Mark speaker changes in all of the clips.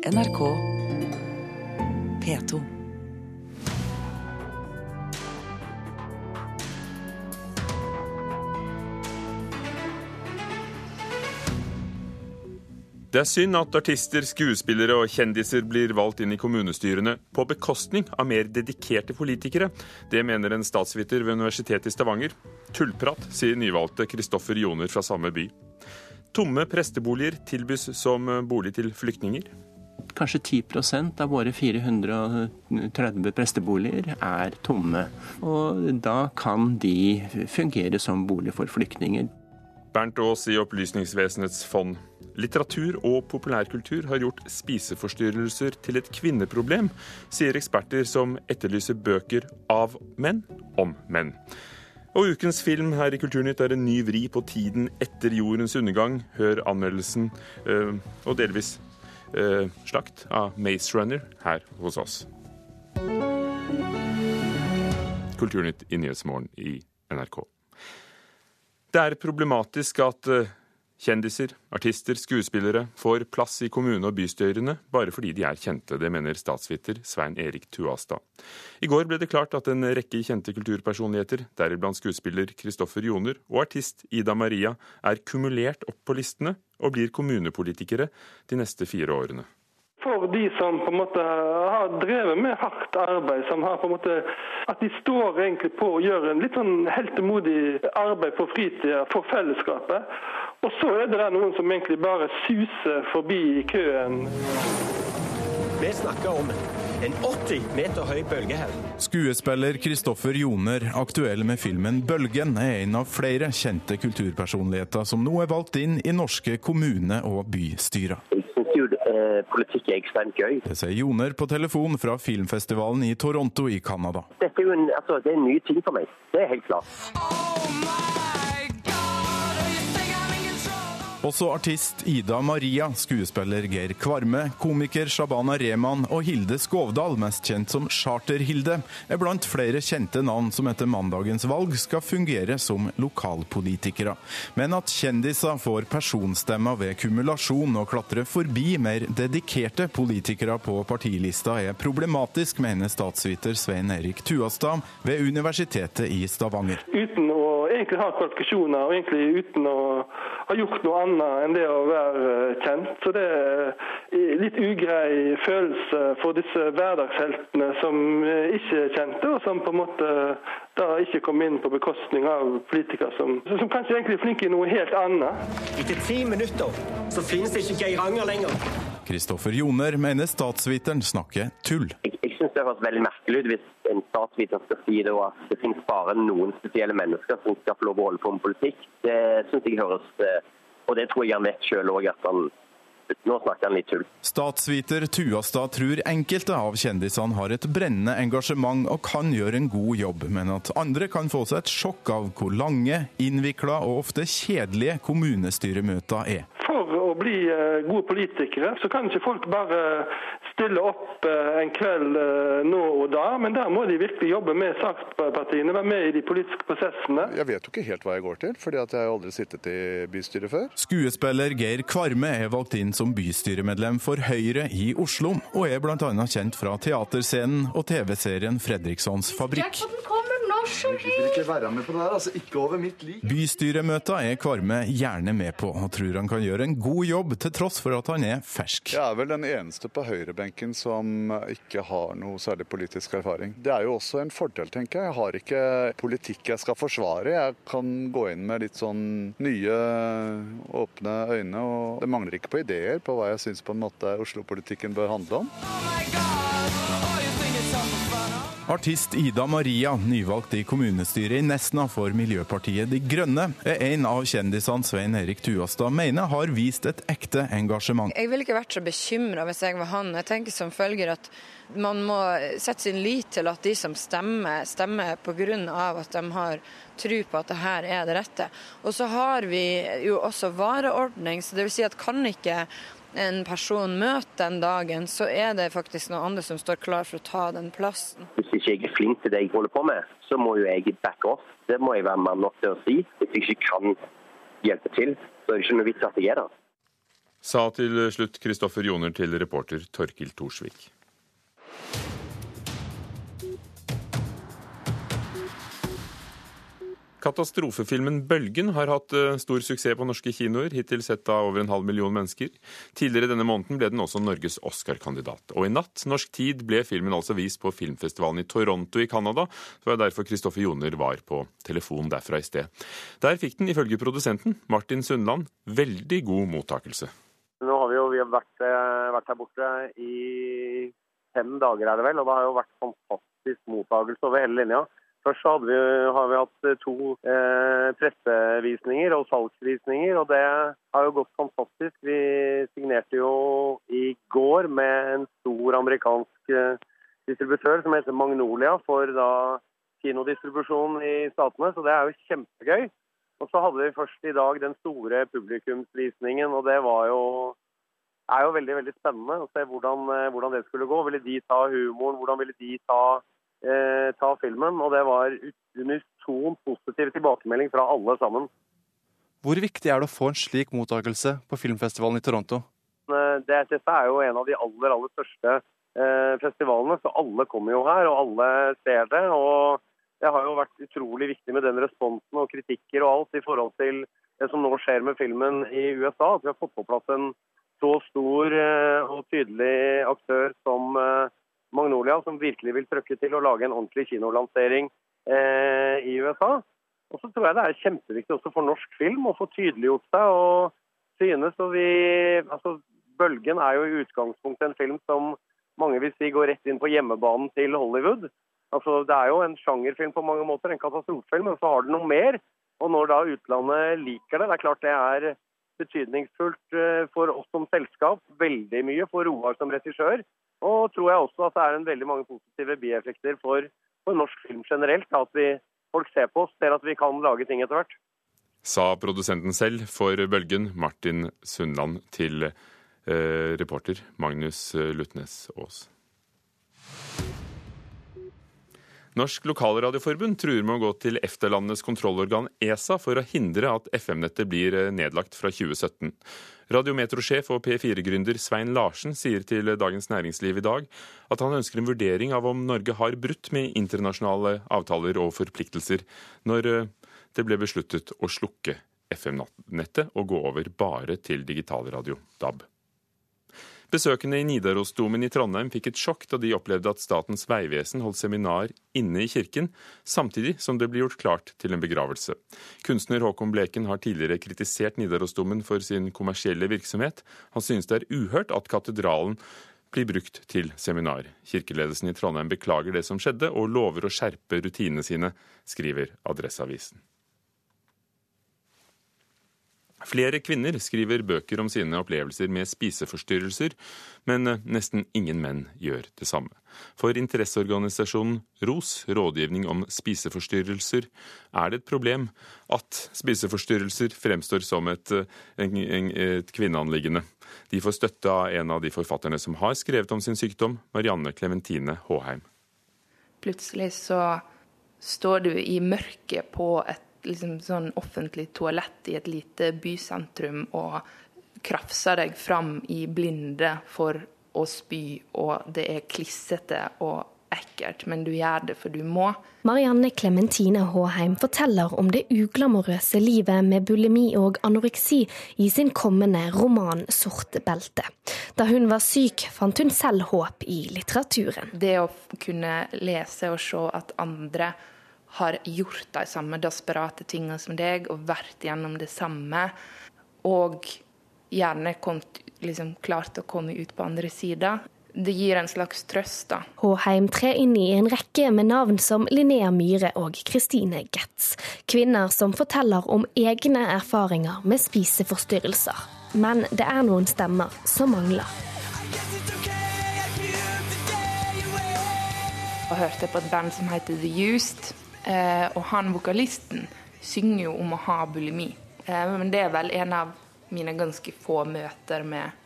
Speaker 1: NRK P2.
Speaker 2: Det er synd at artister, skuespillere og kjendiser blir valgt inn i kommunestyrene på bekostning av mer dedikerte politikere. Det mener en statsviter ved Universitetet i Stavanger. Tullprat, sier nyvalgte Kristoffer Joner fra samme by. Tomme presteboliger tilbys som bolig til flyktninger.
Speaker 3: Kanskje 10% av våre 430 presteboliger er tomme. Og da kan de fungere som bolig for flyktninger.
Speaker 2: Bernt Aas i Opplysningsvesenets fond. Litteratur og populærkultur har gjort spiseforstyrrelser til et kvinneproblem, sier eksperter som etterlyser bøker av menn om menn. Og ukens film her i Kulturnytt er en ny vri på tiden etter jordens undergang. Hør anmeldelsen, øh, og delvis slakt, av Maze Runner her hos oss. Kulturnytt i Nyhetsmorgen i NRK. Det er problematisk at eh, kjendiser, artister, skuespillere får plass i kommune- og bystyrene bare fordi de er kjente. Det mener statsviter Svein Erik Tuastad. I går ble det klart at en rekke kjente kulturpersonligheter, deriblant skuespiller Kristoffer Joner og artist Ida Maria, er kumulert opp på listene og blir kommunepolitikere de neste fire årene
Speaker 4: for de som på en måte har drevet med hardt arbeid, som har på en måte At de står egentlig på og gjør en litt sånn heltemodig arbeid på fritida for fellesskapet. Og så er det der noen som egentlig bare suser forbi i køen.
Speaker 5: Vi snakker om en 80 meter høy bølgehell.
Speaker 6: Skuespiller Kristoffer Joner, aktuell med filmen 'Bølgen', er en av flere kjente kulturpersonligheter som nå er valgt inn i norske kommune- og bystyrer.
Speaker 7: Syns jo eh, politikk er ekstremt gøy.
Speaker 6: Det sier Joner på telefon fra filmfestivalen i Toronto i Canada.
Speaker 7: Dette er jo en, altså, det er en ny ting for meg. Det er helt klart.
Speaker 6: Også artist Ida Maria, skuespiller Geir Kvarme, komiker Shabana Rehman og Hilde Skovdal, mest kjent som Charter-Hilde, er blant flere kjente navn som etter mandagens valg skal fungere som lokalpolitikere. Men at kjendiser får personstemmer ved kumulasjon og klatre forbi mer dedikerte politikere på partilista er problematisk, mener statsviter Svein Erik Tuastad ved Universitetet i Stavanger.
Speaker 4: Uten å egentlig har kvalifikasjoner, og egentlig uten å ha gjort noe annet enn det å være kjent. Så det er litt ugrei følelse for disse hverdagsheltene som ikke er kjente, og som på en måte da ikke kom inn på bekostning av politikere som, som kanskje egentlig er flinke i noe helt annet.
Speaker 5: Etter ti minutter så finnes det ikke Geiranger lenger.
Speaker 6: Kristoffer Joner mener statsviteren snakker tull.
Speaker 7: Jeg, syns det høres veldig merkelig ut hvis en statsviter skal si det, at det finnes bare noen spesielle mennesker som skal få lov å holde på med politikk. Det syns jeg høres Og det tror jeg han vet sjøl òg, at han nå snakker han litt tull.
Speaker 6: Statsviter Tuastad tror enkelte av kjendisene har et brennende engasjement og kan gjøre en god jobb, men at andre kan få seg et sjokk av hvor lange, innvikla og ofte kjedelige kommunestyremøter er.
Speaker 4: For å bli gode politikere, så kan ikke folk bare stille opp en kveld nå og da, men der må de virkelig jobbe med sakspartiene, være med i de politiske prosessene.
Speaker 8: Jeg vet jo ikke helt hva jeg går til, fordi jeg har aldri sittet i bystyret før.
Speaker 6: Skuespiller Geir Kvarme er valgt inn som bystyremedlem for Høyre i Oslo, og er bl.a. kjent fra teaterscenen og TV-serien Fredrikssons fabrikk.
Speaker 8: Jeg vil ikke være med på det her, altså ikke over mitt liv.
Speaker 6: Bystyremøter er Kvarme gjerne med på, og tror han kan gjøre en god jobb til tross for at han er fersk.
Speaker 8: Jeg er vel den eneste på høyrebenken som ikke har noe særlig politisk erfaring. Det er jo også en fordel, tenker jeg. Jeg har ikke politikk jeg skal forsvare. Jeg kan gå inn med litt sånn nye, åpne øyne, og det mangler ikke på ideer på hva jeg syns på en måte Oslo-politikken bør handle om.
Speaker 6: Artist Ida Maria, nyvalgt i kommunestyret i Nesna for Miljøpartiet De Grønne, er en av kjendisene Svein Erik Tuastad mener har vist et ekte engasjement.
Speaker 9: Jeg ville ikke vært så bekymra hvis jeg var han. Jeg tenker som følger at man må sette sin lit til at de som stemmer, stemmer pga. at de har tro på at det her er det rette. Og så har vi jo også vareordning, så det vil si at kan ikke en person møter den dagen, så er det faktisk noen andre som står klar for å ta den plassen.
Speaker 7: Hvis ikke jeg er flink til det jeg holder på med, så må jo jeg backe off. Det må jeg være mann nok til å si. Hvis jeg ikke kan hjelpe til, så er det ikke noe vits at jeg er der.
Speaker 2: Sa til slutt Kristoffer Joner til reporter Torkil Thorsvik. Katastrofefilmen 'Bølgen' har hatt eh, stor suksess på norske kinoer, hittil sett av over en halv million mennesker. Tidligere denne måneden ble den også Norges Oscar-kandidat. Og i natt, norsk tid, ble filmen altså vist på filmfestivalen i Toronto i Canada. Det var derfor Kristoffer Joner var på telefon derfra i sted. Der fikk den ifølge produsenten, Martin Sundland, veldig god mottakelse.
Speaker 1: Nå har vi jo vi har vært, eh, vært her borte i fem dager, er det vel, og det har jo vært fantastisk mottakelse over hele linja. Først så vi, har vi hatt eh, to eh, pressevisninger og salgsvisninger, og det har jo gått fantastisk. Vi signerte jo i går med en stor amerikansk eh, distributør som heter Magnolia for da kinodistribusjon i statene, så det er jo kjempegøy. Og så hadde vi først i dag den store publikumsvisningen, og det var jo er jo veldig veldig spennende å se hvordan, eh, hvordan det skulle gå. Ville de ta humoren, hvordan ville de ta eh, ta filmen. Og det var unison positiv tilbakemelding fra alle sammen.
Speaker 10: Hvor viktig er det å få en slik mottakelse på filmfestivalen i Toronto?
Speaker 1: Eh, det, dette er jo en av de aller, aller største eh, festivalene, så alle kommer jo her, og alle ser det. og det har jo vært utrolig viktig med den responsen og kritikker og alt i forhold til det som nå skjer med filmen i USA. At vi har fått på plass en så stor eh, og tydelig aktør som eh, Magnolia, som virkelig vil trøkke til å lage en ordentlig kinolansering eh, i USA. Og så tror jeg det er kjempeviktig også for norsk film å få tydeliggjort seg og synes. Og vi, altså, Bølgen er jo i utgangspunktet en film som mange vil si går rett inn på hjemmebanen til Hollywood. Altså, Det er jo en sjangerfilm på mange måter, en katastrofefilm, men så har den noe mer. Og når da utlandet liker det, det er klart det er betydningsfullt eh, for oss som selskap. Veldig mye for Roar som regissør. Og tror jeg også at det er en veldig mange positive bieffekter for, for norsk film generelt. At vi, folk ser på oss, ser at vi kan lage ting etter hvert.
Speaker 2: Sa produsenten selv for Bølgen, Martin Sundland, til eh, reporter Magnus eh, Lutnes Aas. Norsk Lokalradioforbund truer med å gå til EFTA-landenes kontrollorgan ESA for å hindre at FM-nettet blir eh, nedlagt fra 2017. Radiometro-sjef og P4-gründer Svein Larsen sier til Dagens Næringsliv i dag at han ønsker en vurdering av om Norge har brutt med internasjonale avtaler og forpliktelser, når eh, det ble besluttet å slukke FM-nettet og gå over bare til digitalradio, DAB. Besøkende i Nidarosdomen i Trondheim fikk et sjokk da de opplevde at Statens vegvesen holdt seminar inne i kirken, samtidig som det ble gjort klart til en begravelse. Kunstner Håkon Bleken har tidligere kritisert Nidarosdomen for sin kommersielle virksomhet. Han synes det er uhørt at katedralen blir brukt til seminar. Kirkeledelsen i Trondheim beklager det som skjedde, og lover å skjerpe rutinene sine, skriver Adresseavisen. Flere kvinner skriver bøker om sine opplevelser med spiseforstyrrelser, men eh, nesten ingen menn gjør det samme. For interesseorganisasjonen ROS, Rådgivning om spiseforstyrrelser, er det et problem at spiseforstyrrelser fremstår som et, eh, et kvinneanliggende. De får støtte av en av de forfatterne som har skrevet om sin sykdom, Marianne Clementine Håheim.
Speaker 11: Plutselig så står du i mørket på et liksom sånn offentlig toalett i et lite bysentrum og krafser deg fram i blinde for å spy, og det er klissete og ekkelt, men du gjør det for du må.
Speaker 12: Marianne Klementine Håheim forteller om det uglamorøse livet med bulimi og anoreksi i sin kommende roman 'Sorte belte'. Da hun var syk, fant hun selv håp i litteraturen.
Speaker 11: Det å kunne lese og se at andre har gjort de samme desperate tingene som deg og vært gjennom det samme, og gjerne kommet, liksom, klart å komme ut på andre sida. Det gir en slags trøst, da.
Speaker 12: Håheim trer inn i en rekke med navn som Linnea Myhre og Kristine Getz. Kvinner som forteller om egne erfaringer med spiseforstyrrelser. Men det er noen stemmer som mangler.
Speaker 11: Jeg hørte på et band som heter The Used. Eh, og han vokalisten synger jo om å ha bulimi. Eh, men det er vel en av mine ganske få møter med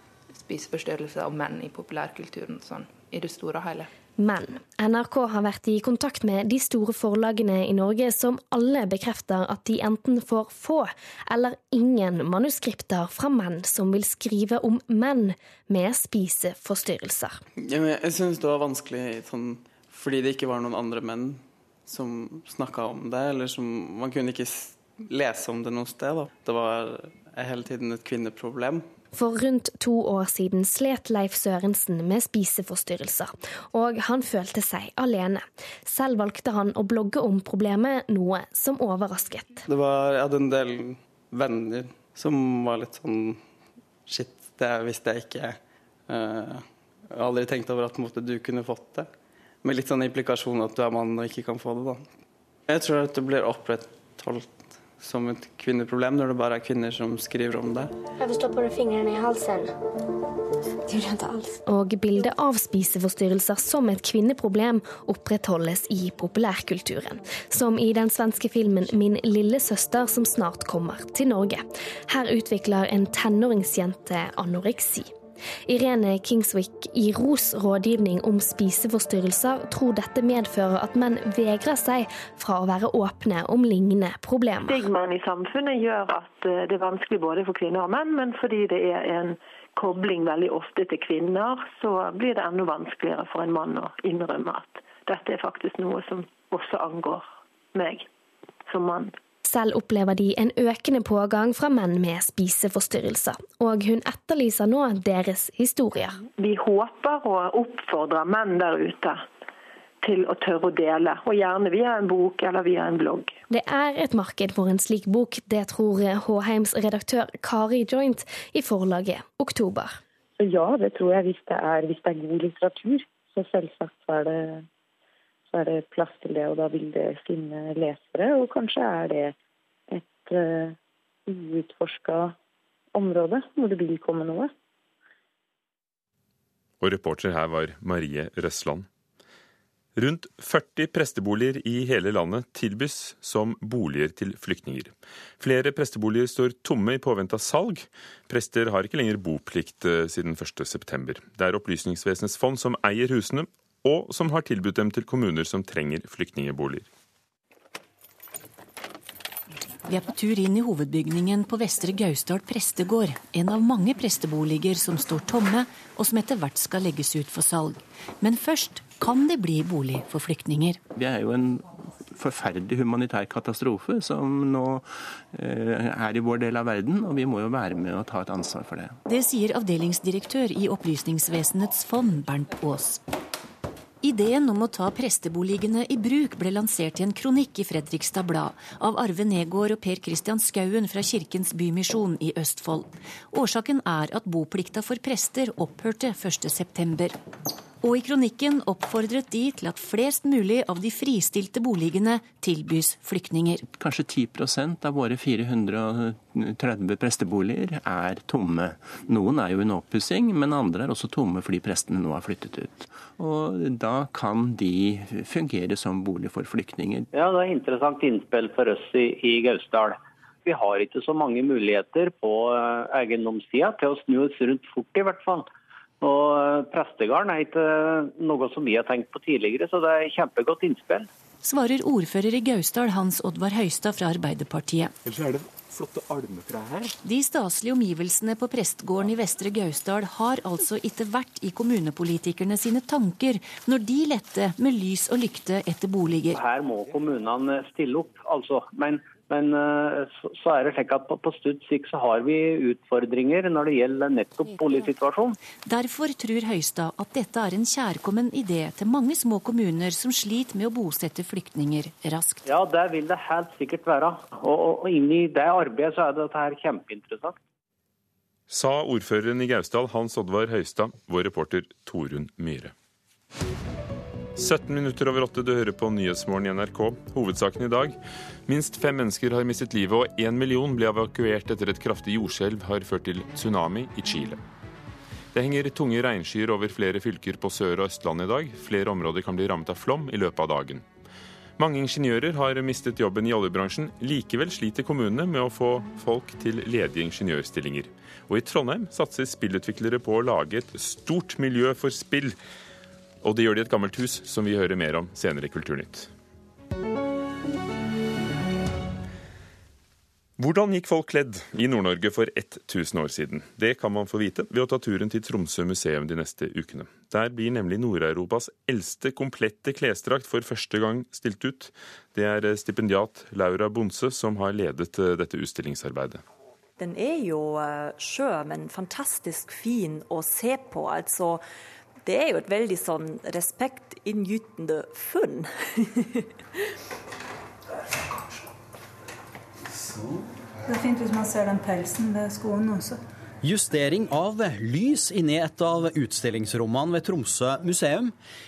Speaker 11: spiseforstyrrelser og menn i populærkulturen sånn i det store og hele.
Speaker 12: Men NRK har vært i kontakt med de store forlagene i Norge, som alle bekrefter at de enten får få eller ingen manuskripter fra menn som vil skrive om menn med spiseforstyrrelser.
Speaker 13: Ja, jeg syns det var vanskelig sånn, fordi det ikke var noen andre menn som snakka om det, eller som Man kunne ikke lese om det noe sted. Da. Det var hele tiden et kvinneproblem.
Speaker 12: For rundt to år siden slet Leif Sørensen med spiseforstyrrelser, og han følte seg alene. Selv valgte han å blogge om problemet, noe som overrasket.
Speaker 13: Det var, jeg hadde en del venner som var litt sånn Shit, det visste jeg ikke. Uh, jeg har aldri tenkt over at måte, du kunne fått det. Med litt sånn implikasjon at du er mann og ikke kan få det, da. Jeg tror at det blir opprettholdt som et kvinneproblem når det bare er kvinner som skriver om det.
Speaker 12: Jeg stopper fingrene i halsen. Og bildet av spiseforstyrrelser som et kvinneproblem opprettholdes i populærkulturen. Som i den svenske filmen 'Min lillesøster', som snart kommer til Norge. Her utvikler en tenåringsjente anoreksi. Irene Kingswick i ROS rådgivning om spiseforstyrrelser tror dette medfører at menn vegrer seg fra å være åpne om lignende problemer.
Speaker 14: Stigmaen i samfunnet gjør at eh, det er vanskelig både for kvinner og menn, men fordi det er en kobling veldig ofte til kvinner, så blir det enda vanskeligere for en mann å innrømme at dette er faktisk noe som også angår meg som mann.
Speaker 12: Selv opplever de en økende pågang fra menn med spiseforstyrrelser, og hun etterlyser nå deres historier.
Speaker 14: Vi håper å oppfordre menn der ute til å tørre å dele, og gjerne via en bok eller via en blogg.
Speaker 12: Det er et marked for en slik bok, det tror H-Heims redaktør Kari Joint i forlaget Oktober.
Speaker 15: Ja, det tror jeg hvis det er, hvis det er god litteratur. Så selvsagt så er det så er det plass til det, og da vil det finne lesere. Og kanskje er det et uh, uutforska område hvor det vil komme noe.
Speaker 2: Og reporter her var Marie Røsland. Rundt 40 presteboliger i hele landet tilbys som boliger til flyktninger. Flere presteboliger står tomme i påvente av salg. Prester har ikke lenger boplikt eh, siden 1.9. Det er Opplysningsvesenets fond som eier husene, og som har tilbudt dem til kommuner som trenger flyktningboliger.
Speaker 16: Vi er på tur inn i hovedbygningen på Vestre Gausdal prestegård. En av mange presteboliger som står tomme, og som etter hvert skal legges ut for salg. Men først kan det bli bolig for flyktninger.
Speaker 3: Det er jo en forferdelig humanitær katastrofe som nå eh, er i vår del av verden, og vi må jo være med og ta et ansvar for det.
Speaker 16: Det sier avdelingsdirektør i Opplysningsvesenets fond, Bernt Aas. Ideen om å ta presteboligene i bruk ble lansert i en kronikk i Fredrikstad Blad av Arve Negård og Per Christian Skauen fra Kirkens Bymisjon i Østfold. Årsaken er at boplikta for prester opphørte 1.9. Og i kronikken oppfordret de til at flest mulig av de fristilte boligene tilbys flyktninger.
Speaker 3: Kanskje 10% av våre 430 presteboliger er tomme. Noen er jo under oppussing, men andre er også tomme fordi prestene nå har flyttet ut. Og da kan de fungere som bolig for flyktninger.
Speaker 17: Ja, det er interessant innspill for oss i, i Gausdal. Vi har ikke så mange muligheter på eh, eiendomssida til å snu oss rundt fort, i hvert fall. Og eh, Prestegarden er ikke noe som vi har tenkt på tidligere, så det er kjempegodt innspill.
Speaker 16: Svarer ordfører i Gausdal Hans Oddvar Høistad fra Arbeiderpartiet.
Speaker 18: Ellers er det flotte almetrær her.
Speaker 16: De staselige omgivelsene på prestegården i Vestre Gausdal har altså ikke vært i kommunepolitikerne sine tanker når de lette med lys og lykte etter boliger.
Speaker 17: Her må kommunene stille opp, altså. Men men eh, så er det slik at på Stud sikt så har vi utfordringer når det gjelder nettopp boligsituasjonen.
Speaker 16: Derfor tror Høistad at dette er en kjærkommen idé til mange små kommuner som sliter med å bosette flyktninger raskt.
Speaker 17: Ja, det vil det helt sikkert være. Og, og inni det arbeidet så er dette her kjempeinteressant.
Speaker 2: Sa ordføreren i Gausdal, Hans Oddvar Høistad, vår reporter Torunn Myhre. 17 minutter over åtte, du hører på Nyhetsmorgen i NRK. Hovedsaken i dag. Minst fem mennesker har mistet livet, og én million ble evakuert etter et kraftig jordskjelv har ført til tsunami i Chile. Det henger tunge regnskyer over flere fylker på Sør- og Østlandet i dag. Flere områder kan bli rammet av flom i løpet av dagen. Mange ingeniører har mistet jobben i oljebransjen. Likevel sliter kommunene med å få folk til ledige ingeniørstillinger. Og i Trondheim satser spillutviklere på å lage et stort miljø for spill Og det gjør de i et gammelt hus, som vi hører mer om senere i Kulturnytt. Hvordan gikk folk kledd i Nord-Norge for 1000 år siden? Det kan man få vite ved å ta turen til Tromsø museum de neste ukene. Der blir nemlig Nord-Europas eldste komplette klesdrakt for første gang stilt ut. Det er stipendiat Laura Bonse som har ledet eh, dette utstillingsarbeidet.
Speaker 19: Den er jo eh, sjø, men fantastisk fin å se på. Altså, det er jo et veldig sånn respektinngytende funn.
Speaker 20: Det er fint hvis man ser den pelsen ved skoene også.
Speaker 21: Justering av lys inne i et av utstillingsrommene ved Tromsø museum.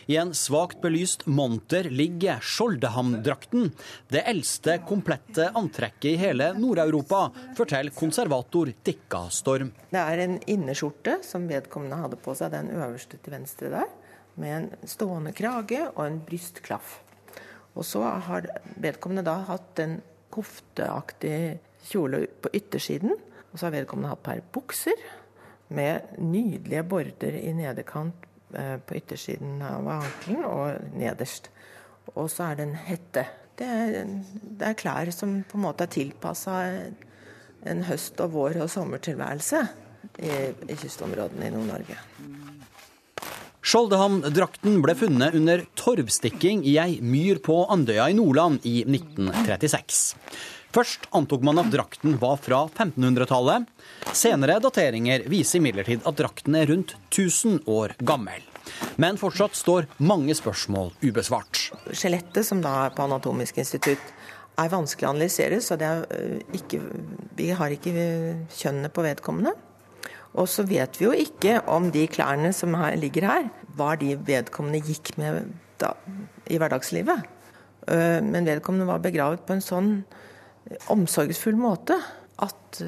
Speaker 21: I en svakt belyst monter ligger Skjoldhamn-drakten, det eldste komplette antrekket i hele Nord-Europa, forteller konservator Dikka Storm.
Speaker 22: Det er en innerskjorte som vedkommende hadde på seg, den øverste til venstre der, med en stående krage og en brystklaff. Og så har vedkommende da hatt en kofteaktig kjole på yttersiden. Og så har vedkommende hatt par bukser med nydelige border i nederkant eh, på yttersiden av ankelen og nederst. Og så er det en hette. Det er, det er klær som på en måte er tilpassa en høst- og vår- og sommertilværelse i, i kystområdene i Nord-Norge.
Speaker 21: Skjoldehamn-drakten ble funnet under torvstikking i ei myr på Andøya i Nordland i 1936. Først antok man at drakten var fra 1500-tallet. Senere dateringer viser imidlertid at drakten er rundt 1000 år gammel. Men fortsatt står mange spørsmål ubesvart.
Speaker 22: Skjelettet, som da er på Anatomisk institutt, er vanskelig å analysere, så er ikke, vi har ikke kjønnet på vedkommende. Og så vet vi jo ikke om de klærne som ligger her, var de vedkommende gikk med da, i hverdagslivet. Men vedkommende var begravet på en sånn omsorgsfull måte at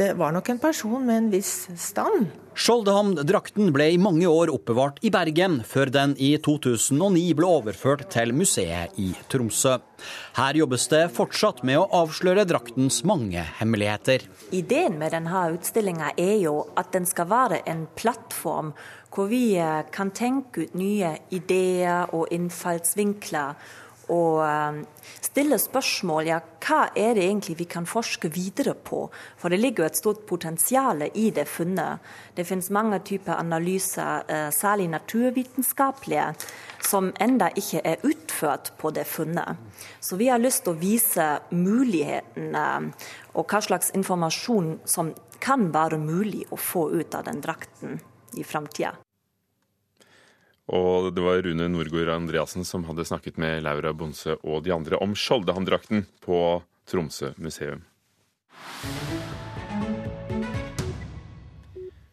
Speaker 22: det var nok en person med en viss stand.
Speaker 21: Skjoldhamn-drakten ble i mange år oppbevart i Bergen, før den i 2009 ble overført til museet i Tromsø. Her jobbes det fortsatt med å avsløre draktens mange hemmeligheter.
Speaker 19: Ideen med denne utstillinga er jo at den skal være en plattform hvor vi kan tenke ut nye ideer og innfallsvinkler og stille spørsmål ja, hva er det egentlig vi kan forske videre på. For det ligger jo et stort potensial i det funnet. Det finnes mange typer analyser, særlig naturvitenskapelige, som enda ikke er utført på det funnet. Så vi har lyst til å vise mulighetene og hva slags informasjon som kan være mulig å få ut av den drakten i framtida.
Speaker 2: Og det var Rune Norgård Andreassen som hadde snakket med Laura Bonse og de andre om Skjoldhamn-drakten på Tromsø museum.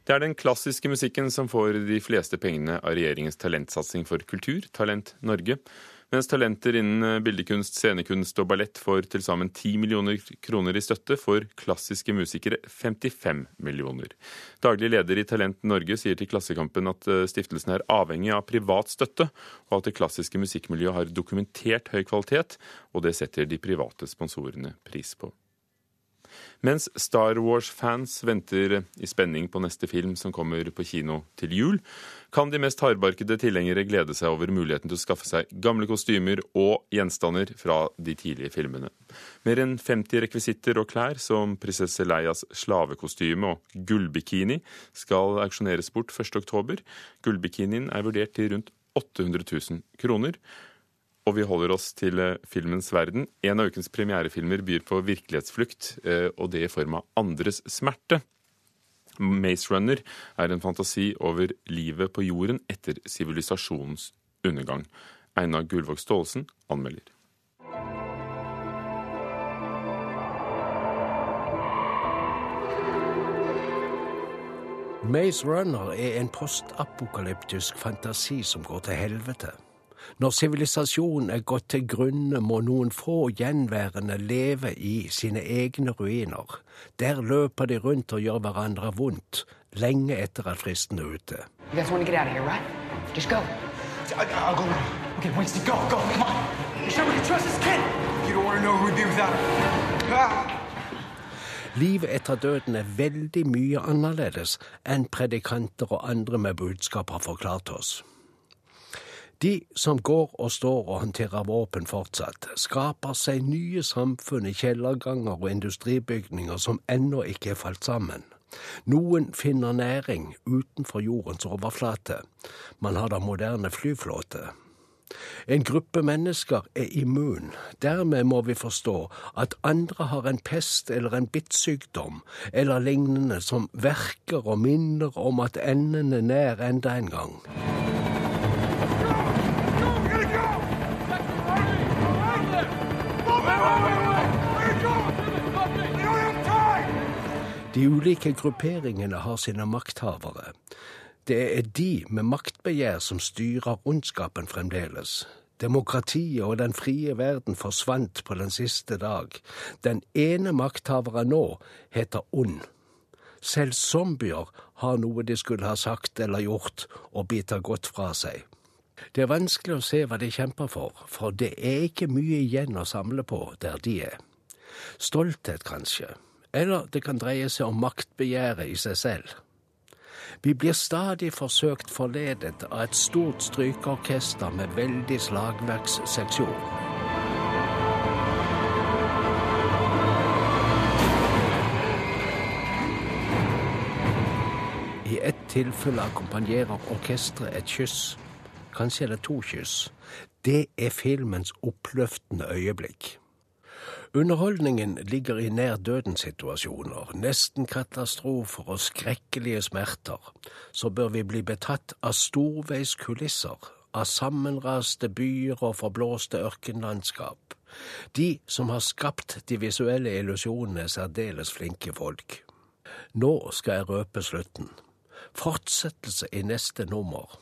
Speaker 2: Det er den klassiske musikken som får de fleste pengene av regjeringens talentsatsing for kultur, Talent Norge. Mens talenter innen bildekunst, scenekunst og ballett får til sammen 10 millioner kroner i støtte, får klassiske musikere 55 millioner. Daglig leder i Talent Norge sier til Klassekampen at stiftelsen er avhengig av privat støtte, og at det klassiske musikkmiljøet har dokumentert høy kvalitet, og det setter de private sponsorene pris på. Mens Star Wars-fans venter i spenning på neste film som kommer på kino til jul, kan de mest hardbarkede tilhengere glede seg over muligheten til å skaffe seg gamle kostymer og gjenstander fra de tidlige filmene. Mer enn 50 rekvisitter og klær, som prinsesse Leias slavekostyme og gullbikini, skal auksjoneres bort 1.10. Gullbikinien er vurdert til rundt 800 000 kroner. Og vi holder oss til filmens verden. En av ukens premierefilmer byr på virkelighetsflukt, og det i form av andres smerte. Maze Runner er en fantasi over livet på jorden etter sivilisasjonens undergang. Einar Gullvåg Staalesen anmelder.
Speaker 23: Maze Runner er en postapokalyptisk fantasi som går til helvete. Når sivilisasjonen er gått til grunne, må noen få gjenværende leve i sine egne ruiner. Der løper de rundt og gjør hverandre vondt, lenge etter at fristen er ute. Livet etter døden er veldig mye annerledes enn predikanter og andre med budskap har forklart oss. De som går og står og håndterer våpen fortsatt, skaper seg nye samfunn i kjellerganger og industribygninger som ennå ikke er falt sammen. Noen finner næring utenfor jordens overflate. Man har da moderne flyflåte. En gruppe mennesker er immun. Dermed må vi forstå at andre har en pest eller en bittsykdom eller lignende som verker og minner om at enden er nær enda en gang. De ulike grupperingene har sine makthavere. Det er de med maktbegjær som styrer ondskapen fremdeles. Demokratiet og den frie verden forsvant på den siste dag. Den ene makthaveren nå heter ond. Selv zombier har noe de skulle ha sagt eller gjort, og biter godt fra seg. Det er vanskelig å se hva de kjemper for, for det er ikke mye igjen å samle på der de er. Stolthet, kanskje. Eller det kan dreie seg om maktbegjæret i seg selv. Vi blir stadig forsøkt forledet av et stort strykeorkester med veldig slagverksseksjon. I ett tilfelle akkompagnerer orkesteret et kyss. Kanskje er det to kyss. Det er filmens oppløftende øyeblikk. Underholdningen ligger i nær-døden-situasjoner, nesten katastrofer og skrekkelige smerter. Så bør vi bli betatt av storveiskulisser, av sammenraste byer og forblåste ørkenlandskap. De som har skapt de visuelle illusjonene, er særdeles flinke folk. Nå skal jeg røpe slutten. Fortsettelse i neste nummer.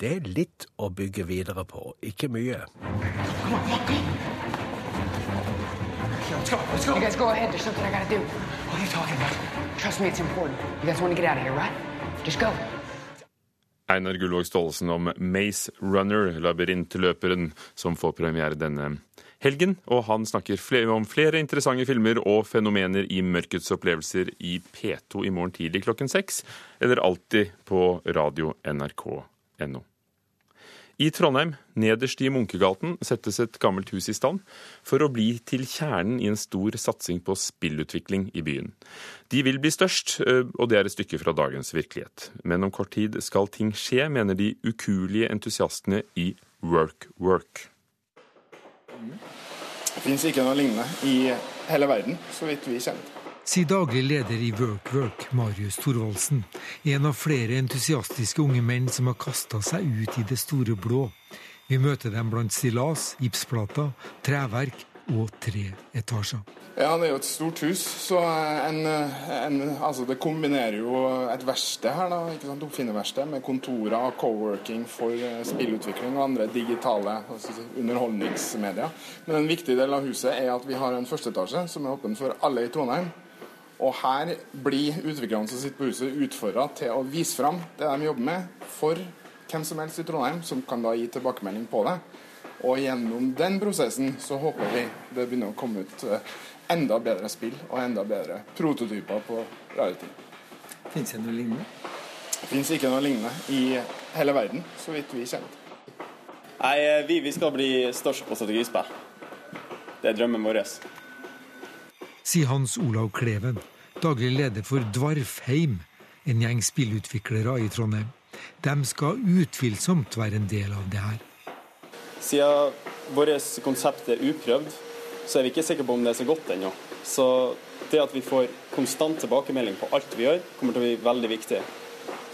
Speaker 23: Det er litt å bygge videre på, ikke mye.
Speaker 24: Kom, kom, on. Let's go, let's go. You guys go ahead. There's something I gotta do. What are you talking about? Trust me, it's important. You guys want to get out of here, right? Just go.
Speaker 2: Einar Gullvåg Staalesen om Maze Runner, labyrintløperen, som får premiere denne helgen. Og han snakker flere, om flere interessante filmer og fenomener i mørkets opplevelser i P2 i morgen tidlig klokken seks, eller alltid på radio nrk.no. I Trondheim, nederst i Munkegaten, settes et gammelt hus i stand for å bli til kjernen i en stor satsing på spillutvikling i byen. De vil bli størst, og det er et stykke fra dagens virkelighet. Men om kort tid skal ting skje, mener de ukuelige entusiastene i Work Work.
Speaker 25: Det finnes ikke noe lignende i hele verden, så vidt vi kjenner.
Speaker 26: Sier daglig leder i Work Work, Marius Thorvaldsen. En av flere entusiastiske unge menn som har kasta seg ut i det store blå. Vi møter dem blant stillas, gipsplater, treverk og tre etasjer.
Speaker 25: Ja, det er jo et stort hus, så en, en, altså det kombinerer jo et verksted her, da, ikke sant, oppfinnerverksted, med kontorer, co-working for spillutvikling og andre digitale altså, underholdningsmedier. Men en viktig del av huset er at vi har en førsteetasje som er åpen for alle i Trondheim. Og her blir utviklerne som sitter på huset, utfordra til å vise fram det de jobber med, for hvem som helst i Trondheim, som kan da gi tilbakemelding på det. Og gjennom den prosessen så håper vi det begynner å komme ut enda bedre spill og enda bedre prototyper på rare
Speaker 26: Fins det noe lignende?
Speaker 25: Fins ikke noe lignende i hele verden, så vidt vi kjenner til.
Speaker 27: Nei, vi, vi skal bli størst på strategispill. Det er drømmen vår.
Speaker 26: Sier Hans Olav Kleven, daglig leder for Dvarfheim, en gjeng spillutviklere i Trondheim. De skal utvilsomt være en del av det her.
Speaker 27: Siden vårt konsept er uprøvd, så er vi ikke sikre på om det er så godt ennå. Så det at vi får konstant tilbakemelding på alt vi gjør, kommer til å bli veldig viktig.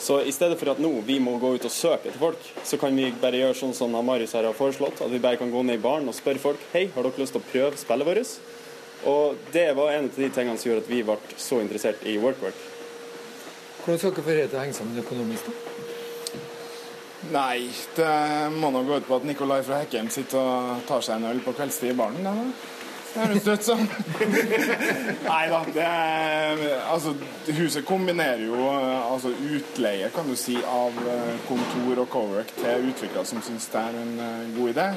Speaker 27: Så i stedet for at nå vi må gå ut og søke etter folk, så kan vi bare gjøre sånn som Marius her har foreslått. At vi bare kan gå ned i baren og spørre folk hei, har dere lyst til å prøve spillet vårt. Og det var en av de tingene som gjorde at vi ble så interessert i WorkWork.
Speaker 26: Hvordan skal dere få det til å henge sammen økonomisk, da?
Speaker 25: Nei, det må nå gå ut på at Nikolai fra Hekkheim sitter og tar seg en øl på kveldstid i baren. Det, det høres dødt sånn. Nei da. Det altså, huset kombinerer jo altså, utleie kan du si, av kontor og cowork til utviklere som syns det er en god idé.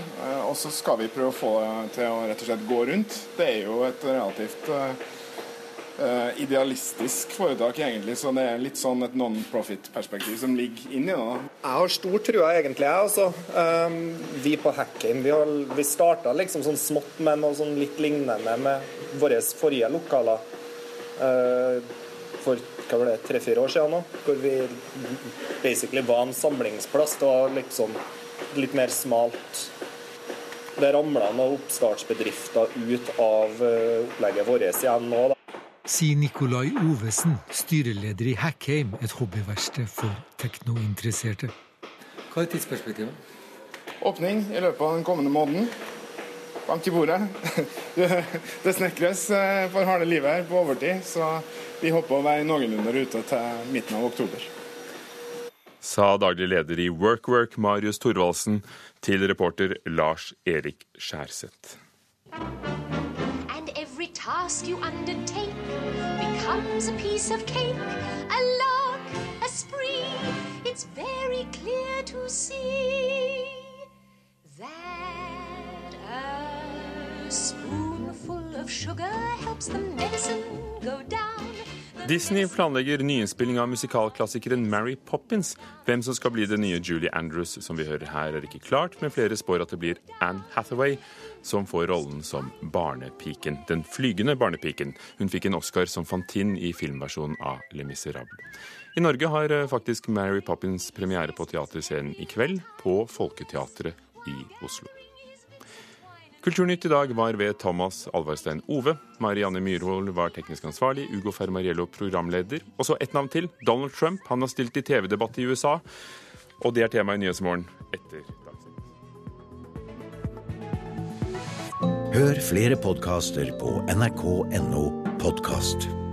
Speaker 25: Og så skal vi prøve å få det til å rett og slett gå rundt. Det er jo et relativt uh, idealistisk foretak, egentlig. Så det er litt sånn et non-profit-perspektiv som ligger inni det.
Speaker 28: Jeg har stor trua, egentlig, jeg. Altså. Um, vi på Hackin vi, har, vi starta liksom sånn smått med noe sånn litt lignende med våre forrige lokaler. Uh, for hva var det, tre-fire år siden nå, hvor vi basically var en samlingsplass. Det var liksom litt mer smalt. Det ramla noen oppstartsbedrifter ut av opplegget vårt igjen nå.
Speaker 26: Sier Nikolai Ovesen, styreleder i Hackheim, et hobbyverksted for teknointeresserte. Hva er tidsperspektivet?
Speaker 25: Åpning i løpet av den kommende måneden. Bank i bordet. Det snekres eh, for harde livet her på overtid, så vi håper å være noenlunde ute til midten av oktober.
Speaker 2: Sa daglig leder i WorkWork, Marius Thorvaldsen, til reporter Lars Erik Skjærseth. Task you undertake becomes a piece of cake, a lark, a spree. It's very clear to see that a spoonful of sugar helps the medicine go down. Disney planlegger nyinnspilling av musikalklassikeren Mary Poppins. Hvem som skal bli det nye Julie Andrews, som vi hører her, er ikke klart, men flere spår at det blir Anne Hathaway som får rollen som barnepiken. Den flygende barnepiken. Hun fikk en Oscar som Fantine i filmversjonen av Le Miserable. I Norge har eh, faktisk Mary Poppins premiere på teaterscenen i kveld, på Folketeatret i Oslo. Kulturnytt i dag var ved Thomas Alvarstein Ove. Marianne Myrhol var teknisk ansvarlig. Ugo Fermariello programleder. Og så ett navn til. Donald Trump. Han har stilt i TV-debatt i USA. Og det er tema i Nyhetsmorgen etter Dagsnytt.
Speaker 29: Hør flere podkaster på nrk.no podkast.